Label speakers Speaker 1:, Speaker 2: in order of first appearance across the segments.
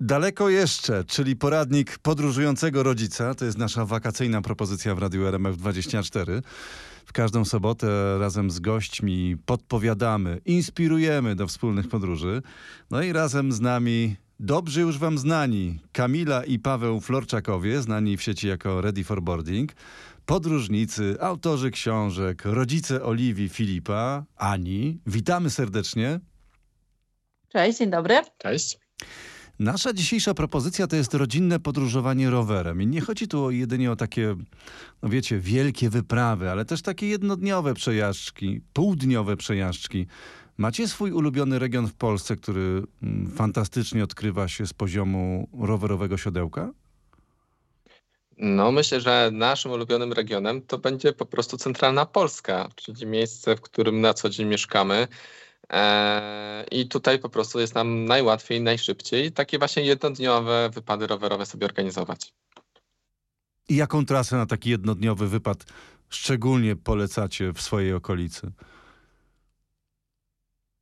Speaker 1: Daleko jeszcze, czyli poradnik podróżującego rodzica. To jest nasza wakacyjna propozycja w Radiu RMF24. W każdą sobotę razem z gośćmi podpowiadamy, inspirujemy do wspólnych podróży. No i razem z nami dobrzy już wam znani Kamila i Paweł Florczakowie, znani w sieci jako Ready for Boarding. Podróżnicy, autorzy książek, rodzice Oliwii, Filipa, Ani. Witamy serdecznie.
Speaker 2: Cześć, dzień dobry.
Speaker 3: Cześć.
Speaker 1: Nasza dzisiejsza propozycja to jest rodzinne podróżowanie rowerem. I nie chodzi tu jedynie o takie, no wiecie, wielkie wyprawy, ale też takie jednodniowe przejażdżki, półdniowe przejażdżki. Macie swój ulubiony region w Polsce, który mm, fantastycznie odkrywa się z poziomu rowerowego siodełka?
Speaker 3: No, myślę, że naszym ulubionym regionem to będzie po prostu centralna Polska, czyli miejsce, w którym na co dzień mieszkamy. Eee, I tutaj po prostu jest nam najłatwiej, najszybciej takie właśnie jednodniowe wypady rowerowe sobie organizować.
Speaker 1: I jaką trasę na taki jednodniowy wypad szczególnie polecacie w swojej okolicy?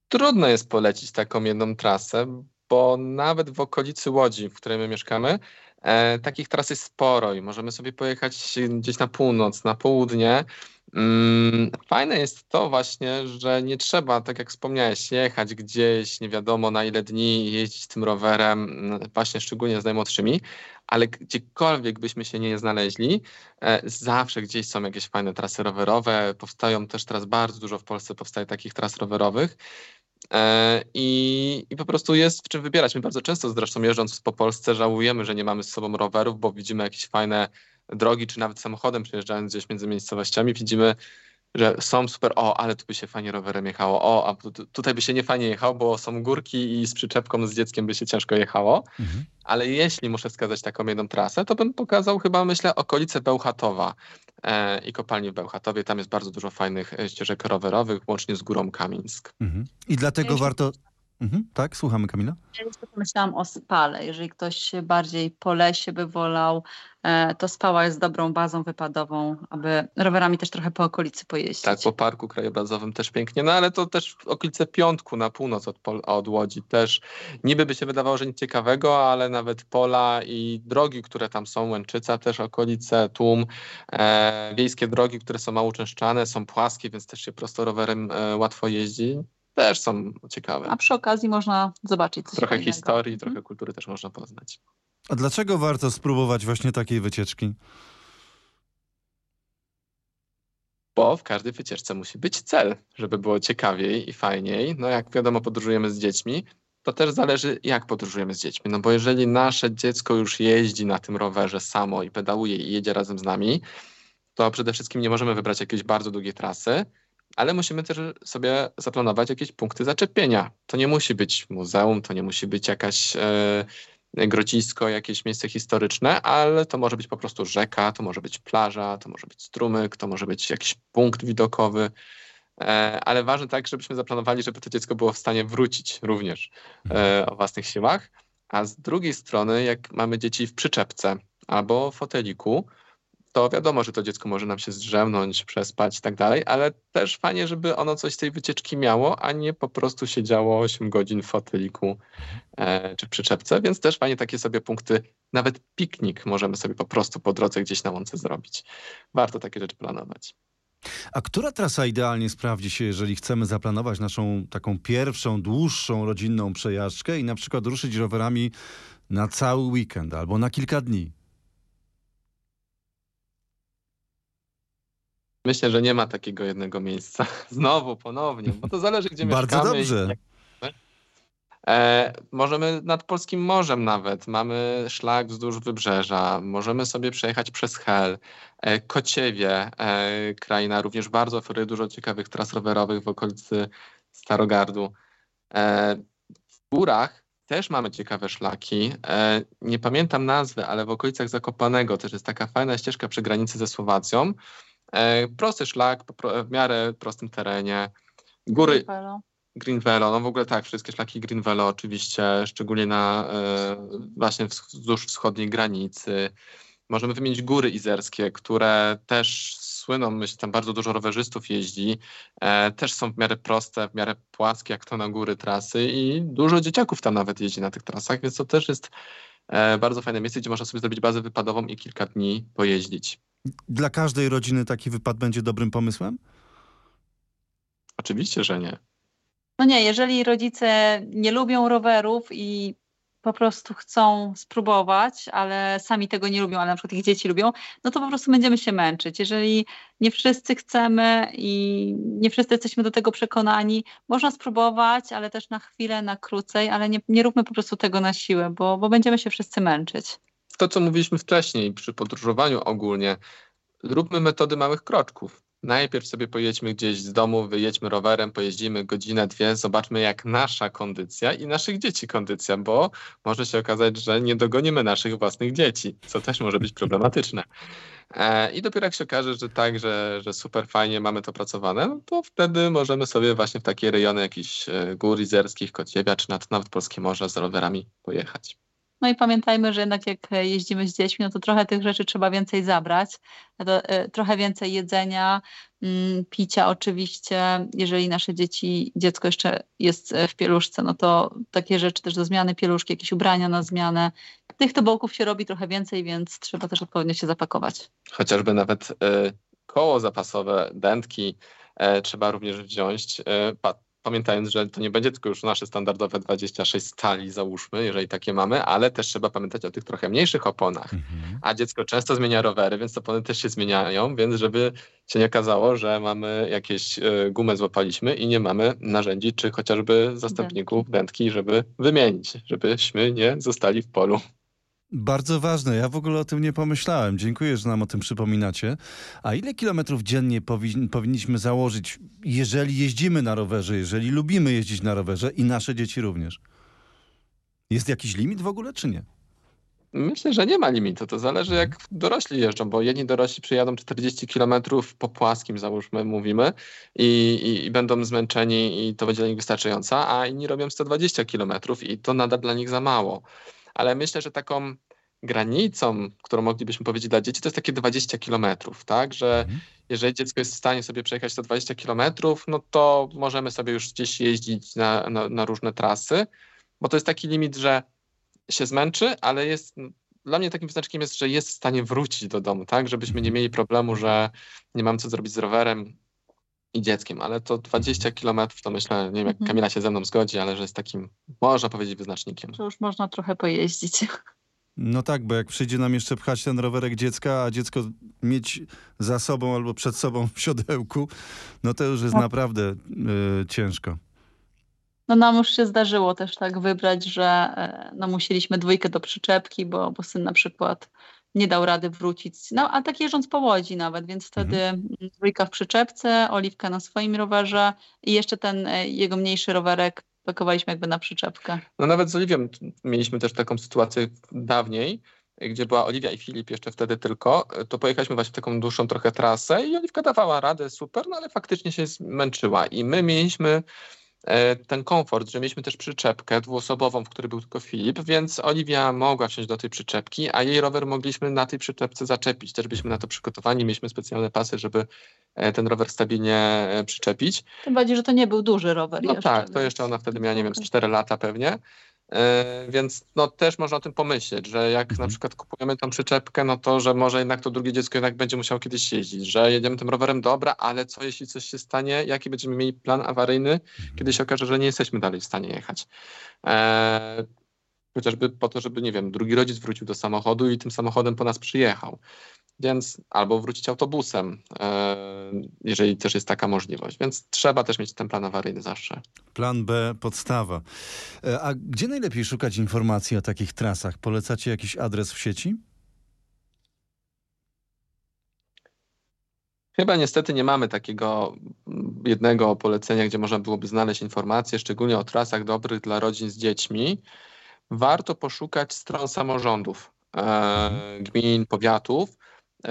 Speaker 3: Trudno jest polecić taką jedną trasę, bo nawet w okolicy Łodzi, w której my mieszkamy, e, takich tras jest sporo i możemy sobie pojechać gdzieś na północ, na południe Mm, fajne jest to właśnie, że nie trzeba, tak jak wspomniałeś, jechać gdzieś nie wiadomo na ile dni jeździć tym rowerem, mm, właśnie szczególnie z najmłodszymi, ale gdziekolwiek byśmy się nie znaleźli, e, zawsze gdzieś są jakieś fajne trasy rowerowe. Powstają też teraz bardzo dużo w Polsce powstaje takich tras rowerowych. E, I, I po prostu jest w czym wybierać. My bardzo często zresztą jeżdżąc po Polsce żałujemy, że nie mamy z sobą rowerów, bo widzimy jakieś fajne drogi, czy nawet samochodem przejeżdżając gdzieś między miejscowościami, widzimy, że są super, o, ale tu by się fajnie rowerem jechało, o, a tutaj by się nie fajnie jechało, bo są górki i z przyczepką z dzieckiem by się ciężko jechało. Mhm. Ale jeśli muszę wskazać taką jedną trasę, to bym pokazał chyba, myślę, okolice Bełchatowa i kopalni w Bełchatowie. Tam jest bardzo dużo fajnych e, ścieżek rowerowych, łącznie z Górą Kamińsk.
Speaker 1: Mhm. I dlatego warto... Mhm, tak, słuchamy Kamila.
Speaker 2: Ja jeszcze pomyślałam o spale. Jeżeli ktoś bardziej po lesie by wolał, e, to spała jest dobrą bazą wypadową, aby rowerami też trochę po okolicy pojeździć.
Speaker 3: Tak, po parku krajobrazowym też pięknie, no ale to też w okolice Piątku na północ od, od Łodzi też. Niby by się wydawało, że nic ciekawego, ale nawet pola i drogi, które tam są, Łęczyca też okolice, Tłum, e, wiejskie drogi, które są mało uczęszczane, są płaskie, więc też się prosto rowerem e, łatwo jeździ też są ciekawe.
Speaker 2: A przy okazji można zobaczyć coś
Speaker 3: Trochę fajnego. historii, trochę mhm. kultury też można poznać.
Speaker 1: A dlaczego warto spróbować właśnie takiej wycieczki?
Speaker 3: Bo w każdej wycieczce musi być cel, żeby było ciekawiej i fajniej. No jak wiadomo, podróżujemy z dziećmi, to też zależy, jak podróżujemy z dziećmi. No bo jeżeli nasze dziecko już jeździ na tym rowerze samo i pedałuje i jedzie razem z nami, to przede wszystkim nie możemy wybrać jakiejś bardzo długiej trasy, ale musimy też sobie zaplanować jakieś punkty zaczepienia. To nie musi być muzeum, to nie musi być jakaś e, grodzisko, jakieś miejsce historyczne, ale to może być po prostu rzeka, to może być plaża, to może być strumyk, to może być jakiś punkt widokowy. E, ale ważne tak, żebyśmy zaplanowali, żeby to dziecko było w stanie wrócić również e, o własnych siłach. A z drugiej strony, jak mamy dzieci w przyczepce albo w foteliku, to wiadomo, że to dziecko może nam się zdrzemnąć, przespać i tak dalej, ale też fajnie, żeby ono coś z tej wycieczki miało, a nie po prostu siedziało 8 godzin w foteliku e, czy przyczepce, więc też fajnie takie sobie punkty, nawet piknik możemy sobie po prostu po drodze gdzieś na łące zrobić. Warto takie rzeczy planować.
Speaker 1: A która trasa idealnie sprawdzi się, jeżeli chcemy zaplanować naszą taką pierwszą, dłuższą rodzinną przejażdżkę i na przykład ruszyć rowerami na cały weekend albo na kilka dni?
Speaker 3: Myślę, że nie ma takiego jednego miejsca. Znowu, ponownie, bo to zależy, gdzie
Speaker 1: Bardzo
Speaker 3: mieszkamy.
Speaker 1: Bardzo dobrze.
Speaker 3: E, możemy nad Polskim Morzem nawet. Mamy szlak wzdłuż wybrzeża. Możemy sobie przejechać przez Hel. E, Kociewie, e, kraina również bardzo oferuje dużo ciekawych tras rowerowych w okolicy Starogardu. E, w górach też mamy ciekawe szlaki. E, nie pamiętam nazwy, ale w okolicach Zakopanego też jest taka fajna ścieżka przy granicy ze Słowacją. E, prosty szlak, w miarę prostym terenie. Góry. Green Velo, no w ogóle tak, wszystkie szlaki Green Velo oczywiście, szczególnie na właśnie wzdłuż wschodniej granicy. Możemy wymienić góry izerskie, które też słyną, myślę, tam bardzo dużo rowerzystów jeździ. E, też są w miarę proste, w miarę płaskie, jak to na góry trasy i dużo dzieciaków tam nawet jeździ na tych trasach, więc to też jest e, bardzo fajne miejsce, gdzie można sobie zrobić bazę wypadową i kilka dni pojeździć.
Speaker 1: Dla każdej rodziny taki wypad będzie dobrym pomysłem?
Speaker 3: Oczywiście, że nie.
Speaker 2: No nie, jeżeli rodzice nie lubią rowerów i po prostu chcą spróbować, ale sami tego nie lubią, ale na przykład ich dzieci lubią, no to po prostu będziemy się męczyć. Jeżeli nie wszyscy chcemy i nie wszyscy jesteśmy do tego przekonani, można spróbować, ale też na chwilę, na krócej, ale nie, nie róbmy po prostu tego na siłę, bo, bo będziemy się wszyscy męczyć.
Speaker 3: To, co mówiliśmy wcześniej przy podróżowaniu ogólnie, róbmy metody małych kroczków. Najpierw sobie pojedźmy gdzieś z domu, wyjedźmy rowerem, pojeździmy godzinę, dwie, zobaczmy jak nasza kondycja i naszych dzieci kondycja, bo może się okazać, że nie dogonimy naszych własnych dzieci, co też może być problematyczne. E, I dopiero jak się okaże, że tak, że, że super fajnie mamy to pracowane, no to wtedy możemy sobie właśnie w takie rejony jakichś e, gór izerskich, Kociewia, czy nawet, nawet Polskie Morze z rowerami pojechać.
Speaker 2: No i pamiętajmy, że jednak jak jeździmy z dziećmi, no to trochę tych rzeczy trzeba więcej zabrać, to, e, trochę więcej jedzenia, mm, picia oczywiście. Jeżeli nasze dzieci, dziecko jeszcze jest e, w pieluszce, no to takie rzeczy też do zmiany pieluszki, jakieś ubrania na zmianę. Tych tobołków się robi trochę więcej, więc trzeba też odpowiednio się zapakować.
Speaker 3: Chociażby nawet y, koło zapasowe, dętki trzeba również wziąć. Pamiętając, że to nie będzie tylko już nasze standardowe 26 stali, załóżmy, jeżeli takie mamy, ale też trzeba pamiętać o tych trochę mniejszych oponach. Mhm. A dziecko często zmienia rowery, więc opony też się zmieniają, więc żeby się nie okazało, że mamy jakieś y, gumę złapaliśmy i nie mamy narzędzi, czy chociażby zastępników dętki, żeby wymienić, żebyśmy nie zostali w polu.
Speaker 1: Bardzo ważne. Ja w ogóle o tym nie pomyślałem. Dziękuję, że nam o tym przypominacie. A ile kilometrów dziennie powin powinniśmy założyć, jeżeli jeździmy na rowerze, jeżeli lubimy jeździć na rowerze i nasze dzieci również? Jest jakiś limit w ogóle, czy nie?
Speaker 3: Myślę, że nie ma limitu. To zależy, jak dorośli jeżdżą, bo jedni dorośli przyjadą 40 km po płaskim, załóżmy, mówimy, i, i, i, będą zmęczeni, i to będzie dla nich wystarczająca, a inni robią 120 km i to nadal dla nich za mało ale myślę, że taką granicą, którą moglibyśmy powiedzieć dla dzieci, to jest takie 20 kilometrów, tak? Że mhm. jeżeli dziecko jest w stanie sobie przejechać te 20 kilometrów, no to możemy sobie już gdzieś jeździć na, na, na, różne trasy, bo to jest taki limit, że się zmęczy, ale jest. Dla mnie takim wyznacznikiem jest, że jest w stanie wrócić do domu, tak? Żebyśmy nie mhm. mieli problemu, że nie mam co zrobić z rowerem i dzieckiem, ale to 20 kilometrów to myślę, nie wiem jak mhm. Kamila się ze mną zgodzi, ale że jest takim, można powiedzieć, wyznacznikiem.
Speaker 2: Że już można trochę pojeździć.
Speaker 1: No tak, bo jak przyjdzie nam jeszcze pchać ten rowerek dziecka, a dziecko mieć za sobą albo przed sobą w siodełku, no to już jest tak. naprawdę y, ciężko.
Speaker 2: No nam już się zdarzyło też tak wybrać, że y, no musieliśmy dwójkę do przyczepki, bo, bo syn na przykład nie dał rady wrócić. No, a tak jeżdżąc po łodzi nawet, więc wtedy mhm. dwójka w przyczepce, oliwka na swoim rowerze i jeszcze ten y, jego mniejszy rowerek pakowaliśmy jakby na przyczepkę.
Speaker 3: No nawet z Oliwią mieliśmy też taką sytuację dawniej, gdzie była Oliwia i Filip jeszcze wtedy tylko, to pojechaliśmy właśnie w taką dłuższą trochę trasę i Oliwka dawała radę, super, no ale faktycznie się zmęczyła i my mieliśmy E, ten komfort, że mieliśmy też przyczepkę dwuosobową, w której był tylko Filip, więc Oliwia mogła wsiąść do tej przyczepki, a jej rower mogliśmy na tej przyczepce zaczepić. Też byliśmy na to przygotowani, mieliśmy specjalne pasy, żeby e, ten rower stabilnie e, przyczepić.
Speaker 2: Tym bardziej, że to nie był duży rower.
Speaker 3: No
Speaker 2: jeszcze,
Speaker 3: tak, to jeszcze ona wtedy miała, nie wiem, 4 lata pewnie. E, więc no, też można o tym pomyśleć, że jak na mhm. przykład kupujemy tą przyczepkę, no to, że może jednak to drugie dziecko jednak będzie musiało kiedyś jeździć, że jedziemy tym rowerem, dobra, ale co jeśli coś się stanie, jaki będziemy mieli plan awaryjny, mhm. kiedy się okaże, że nie jesteśmy dalej w stanie jechać. Eee, chociażby po to, żeby, nie wiem, drugi rodzic wrócił do samochodu i tym samochodem po nas przyjechał więc albo wrócić autobusem, e, jeżeli też jest taka możliwość. Więc trzeba też mieć ten plan awaryjny zawsze.
Speaker 1: Plan B, podstawa. E, a gdzie najlepiej szukać informacji o takich trasach? Polecacie jakiś adres w sieci?
Speaker 3: Chyba niestety nie mamy takiego jednego polecenia, gdzie można byłoby znaleźć informacje, szczególnie o trasach dobrych dla rodzin z dziećmi. warto poszukać stron samorządów, e, gmin, powiatów,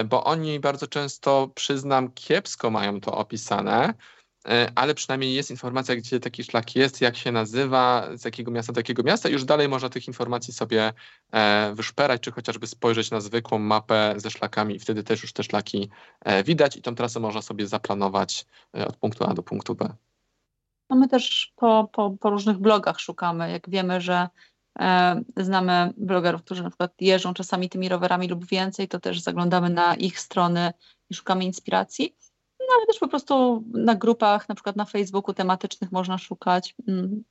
Speaker 3: bo oni bardzo często, przyznam, kiepsko mają to opisane, e, ale przynajmniej jest informacja, gdzie taki szlak jest, jak się nazywa, z jakiego miasta do jakiego miasta. Już dalej można tych informacji sobie e, wyszperać, czy chociażby spojrzeć na zwykłą mapę ze szlakami i wtedy też już te szlaki e, widać i tą trasę można sobie zaplanować od punktu A do punktu B.
Speaker 2: No my też po, po, po różnych blogach szukamy. Jak wiemy, że znamy blogerów, którzy na przykład jeżdżą czasami tymi rowerami lub więcej, to też zaglądamy na ich strony i szukamy inspiracji. No ale też po prostu na grupach, na przykład na Facebooku tematycznych można szukać, mm,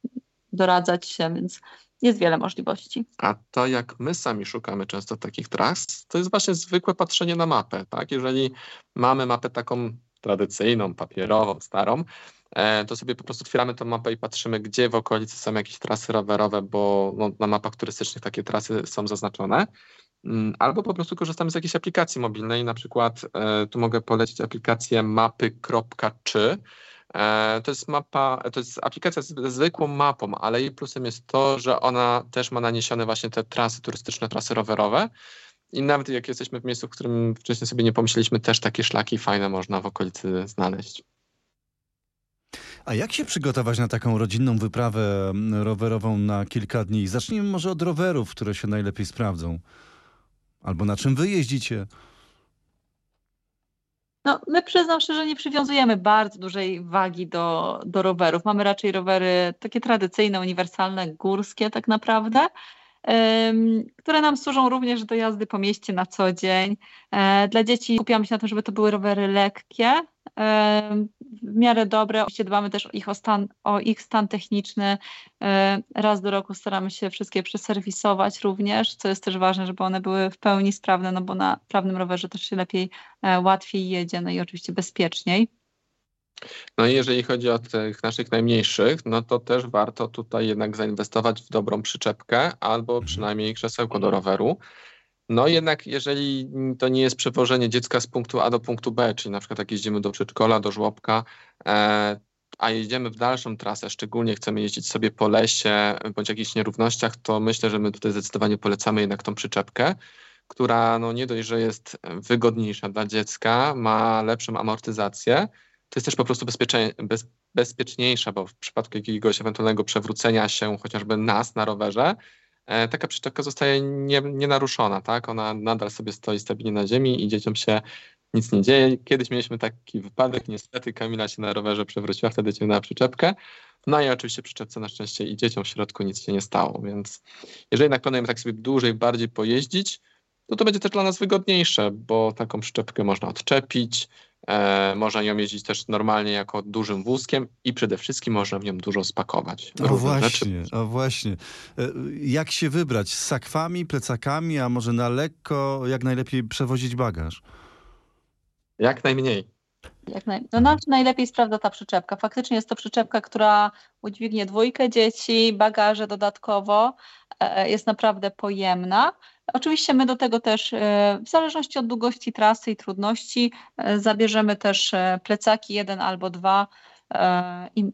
Speaker 2: doradzać się, więc jest wiele możliwości.
Speaker 3: A to jak my sami szukamy często takich tras, to jest właśnie zwykłe patrzenie na mapę. Tak? Jeżeli mamy mapę taką tradycyjną, papierową, starą, E, to sobie po prostu otwieramy tę mapę i patrzymy, gdzie w okolicy są jakieś trasy rowerowe, bo no, na mapach turystycznych takie trasy są zaznaczone. Mm, albo po prostu korzystamy z jakiejś aplikacji mobilnej, na przykład e, tu mogę polecić aplikację mapy.czy. E, to jest mapa, to jest aplikacja z zwykłą mapą, ale jej plusem jest to, że ona też ma naniesione właśnie te trasy turystyczne, trasy rowerowe. I nawet jak jesteśmy w miejscu, w którym wcześniej sobie nie pomyśleliśmy, też takie szlaki fajne można w okolicy znaleźć.
Speaker 1: A jak się przygotować na taką rodzinną wyprawę mm, rowerową na kilka dni? Zacznijmy może od rowerów, które się najlepiej sprawdzą. Albo na czym wy jeździcie?
Speaker 2: No, my przyznam szczerze, nie przywiązujemy bardzo dużej wagi do, do rowerów. Mamy raczej rowery takie tradycyjne, uniwersalne, górskie tak naprawdę które nam służą również do jazdy po mieście na co dzień. E, dla dzieci skupiamy się na tym, żeby to były rowery lekkie, w miarę dobre. Oczywiście dbamy też o ich, o stan, o ich stan techniczny. E, raz do roku staramy się wszystkie przeserwisować również, co jest też ważne, żeby one były w pełni sprawne, no bo na prawnym rowerze też się lepiej, e, łatwiej jedzie, no i oczywiście bezpieczniej.
Speaker 3: No i jeżeli chodzi o tych naszych najmniejszych, no to też warto tutaj jednak zainwestować w dobrą przyczepkę albo przynajmniej krzesełko do roweru. No jednak jeżeli to nie jest przewożenie dziecka z punktu A do punktu B, czyli na przykład jak jeździmy do przedszkola, do żłobka, e, a jedziemy w dalszą trasę, szczególnie chcemy jeździć sobie po lesie bądź jakichś nierównościach, to myślę, że my tutaj zdecydowanie polecamy jednak tą przyczepkę, która no nie dość, że jest wygodniejsza dla dziecka, ma lepszą amortyzację, to jest też po prostu bez, bezpieczniejsza, bo w przypadku jakiegoś ewentualnego przewrócenia się chociażby nas na rowerze, taka przyczepka zostaje nie, nienaruszona, tak? Ona nadal sobie stoi stabilnie na ziemi i dzieciom się nic nie dzieje. Kiedyś mieliśmy taki wypadek, niestety Kamila się na rowerze przewróciła, wtedy ciągnęła przyczepkę. No i oczywiście przyczepce na szczęście i dzieciom w środku nic się nie stało, więc jeżeli jednak planujemy tak sobie dłużej, bardziej pojeździć, no to będzie też dla nas wygodniejsze, bo taką przyczepkę można odczepić, E, można nią jeździć też normalnie jako dużym wózkiem i przede wszystkim można w nią dużo spakować.
Speaker 1: O właśnie, o właśnie. E, jak się wybrać? Z sakwami, plecakami, a może na lekko, jak najlepiej przewozić bagaż?
Speaker 3: Jak najmniej.
Speaker 2: Jak naj... No nam najlepiej sprawdza ta przyczepka. Faktycznie jest to przyczepka, która udźwignie dwójkę dzieci, bagaże dodatkowo, e, jest naprawdę pojemna. Oczywiście my do tego też, e, w zależności od długości trasy i trudności, e, zabierzemy też e, plecaki, jeden albo dwa i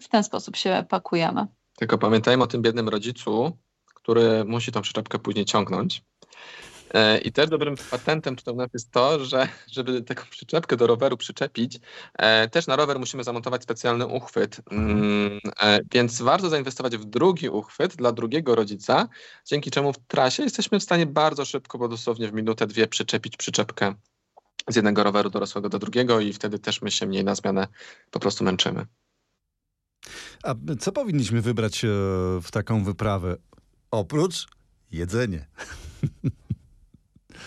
Speaker 2: w ten sposób się pakujemy.
Speaker 3: Tylko pamiętajmy o tym biednym rodzicu, który musi tą przyczepkę później ciągnąć. E, I też dobrym patentem tutaj jest to, że żeby taką przyczepkę do roweru przyczepić, e, też na rower musimy zamontować specjalny uchwyt. Mm, e, więc warto zainwestować w drugi uchwyt dla drugiego rodzica, dzięki czemu w trasie jesteśmy w stanie bardzo szybko, bo dosłownie w minutę, dwie przyczepić przyczepkę z jednego roweru dorosłego do drugiego i wtedy też my się mniej na zmianę po prostu męczymy.
Speaker 1: A co powinniśmy wybrać w taką wyprawę? Oprócz jedzenie.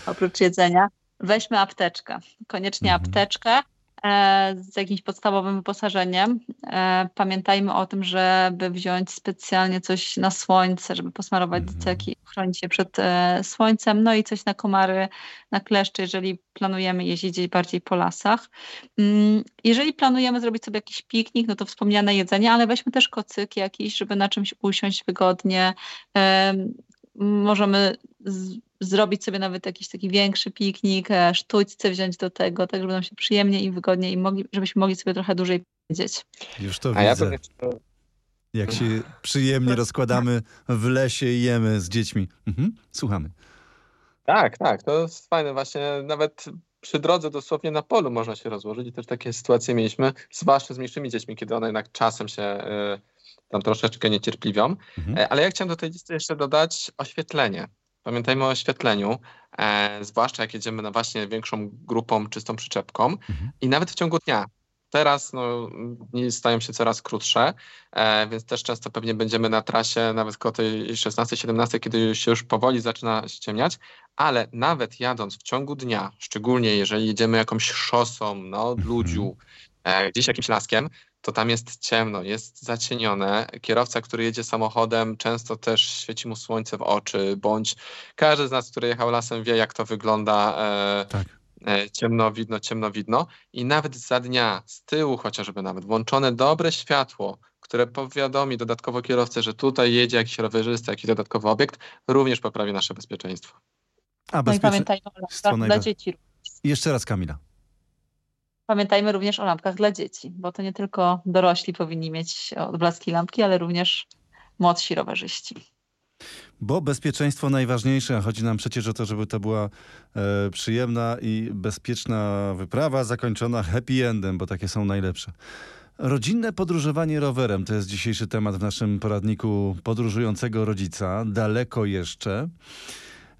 Speaker 2: oprócz jedzenia, weźmy apteczkę. Koniecznie mhm. apteczkę e, z jakimś podstawowym wyposażeniem. E, pamiętajmy o tym, żeby wziąć specjalnie coś na słońce, żeby posmarować mhm. dzieciaki, chronić się przed e, słońcem, no i coś na komary, na kleszcze, jeżeli planujemy jeździć bardziej po lasach. Mm, jeżeli planujemy zrobić sobie jakiś piknik, no to wspomniane jedzenie, ale weźmy też kocyki jakieś, żeby na czymś usiąść wygodnie. Możemy zrobić sobie nawet jakiś taki większy piknik, e, sztućce wziąć do tego, tak żeby nam się przyjemnie i wygodnie i mogli, żebyśmy mogli sobie trochę dłużej powiedzieć.
Speaker 1: Już to A widzę. Ja Jak się przyjemnie rozkładamy w lesie i jemy z dziećmi. Mhm, słuchamy.
Speaker 3: Tak, tak, to jest fajne. Właśnie nawet przy drodze dosłownie na polu można się rozłożyć i też takie sytuacje mieliśmy, zwłaszcza z mniejszymi dziećmi, kiedy one jednak czasem się y, tam troszeczkę niecierpliwią.
Speaker 1: Mhm.
Speaker 3: E, Ale ja chciałem do tej listy jeszcze dodać oświetlenie. Pamiętajmy o oświetleniu, e, zwłaszcza jak jedziemy na właśnie większą grupą, czystą przyczepką
Speaker 1: Mhm.
Speaker 3: i nawet w ciągu dnia. Teraz no, dni stają się coraz krótsze, e, więc też często pewnie będziemy na trasie nawet koło tej 16-17, kiedy się już powoli zaczyna ściemniać, ale nawet jadąc w ciągu dnia, szczególnie jeżeli jedziemy jakąś szosą na odludziu, e, gdzieś jakimś laskiem, to tam jest ciemno, jest zacienione. Kierowca, który jedzie samochodem, często też świeci mu słońce w oczy, bądź każdy z nas, który jechał lasem, wie, jak to wygląda. E,
Speaker 1: Tak.
Speaker 3: e, ciemno widno, ciemno widno i nawet za dnia, z tyłu chociażby nawet, włączone dobre światło, które powiadomi dodatkowo kierowcę, że tutaj jedzie jakiś rowerzysta, jakiś dodatkowy obiekt, również poprawi nasze bezpieczeństwo.
Speaker 1: A
Speaker 2: No i lampkach dla
Speaker 1: najwa-
Speaker 2: dzieci.
Speaker 1: Jeszcze raz Kamila.
Speaker 2: Pamiętajmy również o lampkach dla dzieci, bo to nie tylko dorośli powinni mieć odblaski lampki, ale również młodsi rowerzyści.
Speaker 1: Bo bezpieczeństwo najważniejsze, a chodzi nam przecież o to, żeby to była e, przyjemna i bezpieczna wyprawa, zakończona happy endem, bo takie są najlepsze. Rodzinne podróżowanie rowerem to jest dzisiejszy temat w naszym poradniku podróżującego rodzica. Daleko jeszcze.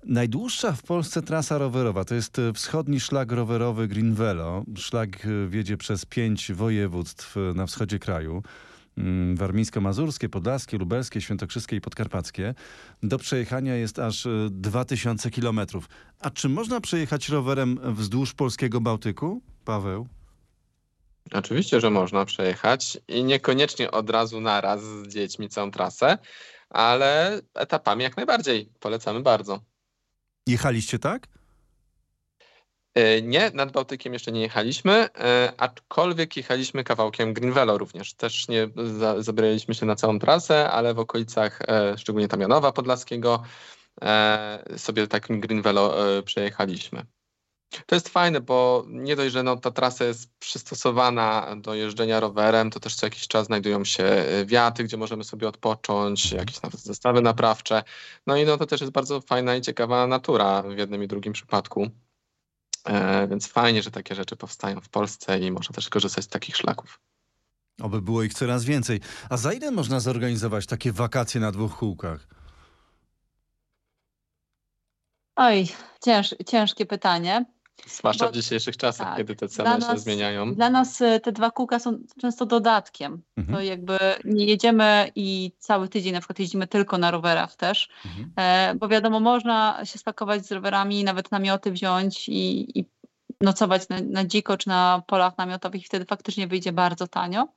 Speaker 1: Najdłuższa w Polsce trasa rowerowa to jest e, wschodni szlak rowerowy Green Velo. Szlak e, wiedzie przez pięć województw e, na wschodzie kraju. Mm, Warmińsko-Mazurskie, Podlaskie, Lubelskie, Świętokrzyskie i Podkarpackie. Do przejechania jest aż e, 2000 kilometrów. A czy można przejechać rowerem wzdłuż polskiego Bałtyku? Paweł?
Speaker 3: Oczywiście, że można przejechać i niekoniecznie od razu naraz z dziećmi całą trasę, ale etapami jak najbardziej. Polecamy bardzo.
Speaker 1: Jechaliście tak?
Speaker 3: E, Nie, nad Bałtykiem jeszcze nie jechaliśmy, e, aczkolwiek jechaliśmy kawałkiem Greenvelo również. Też nie za, zabraliśmy się na całą trasę, ale w okolicach, e, szczególnie tam Janowa Podlaskiego, sobie takim Greenvelo e, przejechaliśmy. To jest fajne, bo nie dość, że no, ta trasa jest przystosowana do jeżdżenia rowerem, to też co jakiś czas znajdują się e, wiaty, gdzie możemy sobie odpocząć, jakieś nawet zestawy naprawcze. No i no, to też jest bardzo fajna i ciekawa natura w jednym i drugim przypadku. E, więc fajnie, że takie rzeczy powstają w Polsce i można też korzystać z takich szlaków.
Speaker 1: Oby było ich coraz więcej. A za ile można zorganizować takie wakacje na dwóch kółkach?
Speaker 2: Oj, cięż, ciężkie pytanie.
Speaker 3: Zwłaszcza
Speaker 2: Bo-
Speaker 3: w dzisiejszych czasach,
Speaker 2: tak,
Speaker 3: kiedy te ceny się
Speaker 2: nas-
Speaker 3: zmieniają.
Speaker 2: Dla nas y, te dwa kółka są często dodatkiem.
Speaker 1: Mhm.
Speaker 2: To jakby nie jedziemy i cały tydzień na przykład jeździmy tylko na rowerach też,
Speaker 1: Mhm.
Speaker 2: e, bo wiadomo, można się spakować z rowerami, nawet namioty wziąć i, i nocować na, na dziko czy na polach namiotowych i wtedy faktycznie wyjdzie bardzo tanio.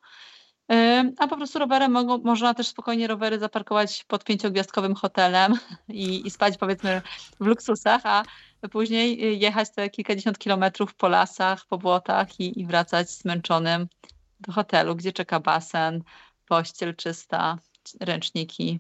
Speaker 2: E, A po prostu rowerem mogą, można też spokojnie rowery zaparkować pod pięciogwiazdkowym hotelem i, i spać powiedzmy w luksusach, a później y, jechać te kilkadziesiąt kilometrów po lasach, po błotach i, i wracać zmęczonym do hotelu, gdzie czeka basen, pościel czysta, ręczniki.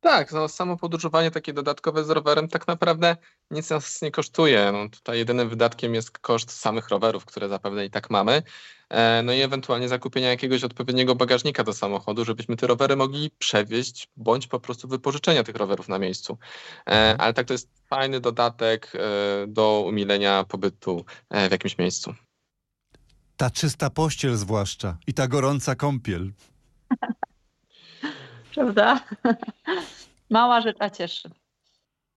Speaker 3: Tak, no, samo podróżowanie takie dodatkowe z rowerem tak naprawdę nic nas nie kosztuje. No, tutaj jedynym wydatkiem jest koszt samych rowerów, które zapewne i tak mamy. E, no i ewentualnie zakupienia jakiegoś odpowiedniego bagażnika do samochodu, żebyśmy te rowery mogli przewieźć, bądź po prostu wypożyczenia tych rowerów na miejscu. E, ale tak to jest fajny dodatek e, do umilenia pobytu e, w jakimś miejscu.
Speaker 1: Ta czysta pościel zwłaszcza i ta gorąca kąpiel.
Speaker 2: Prawda? Mała rzecz, a cieszy.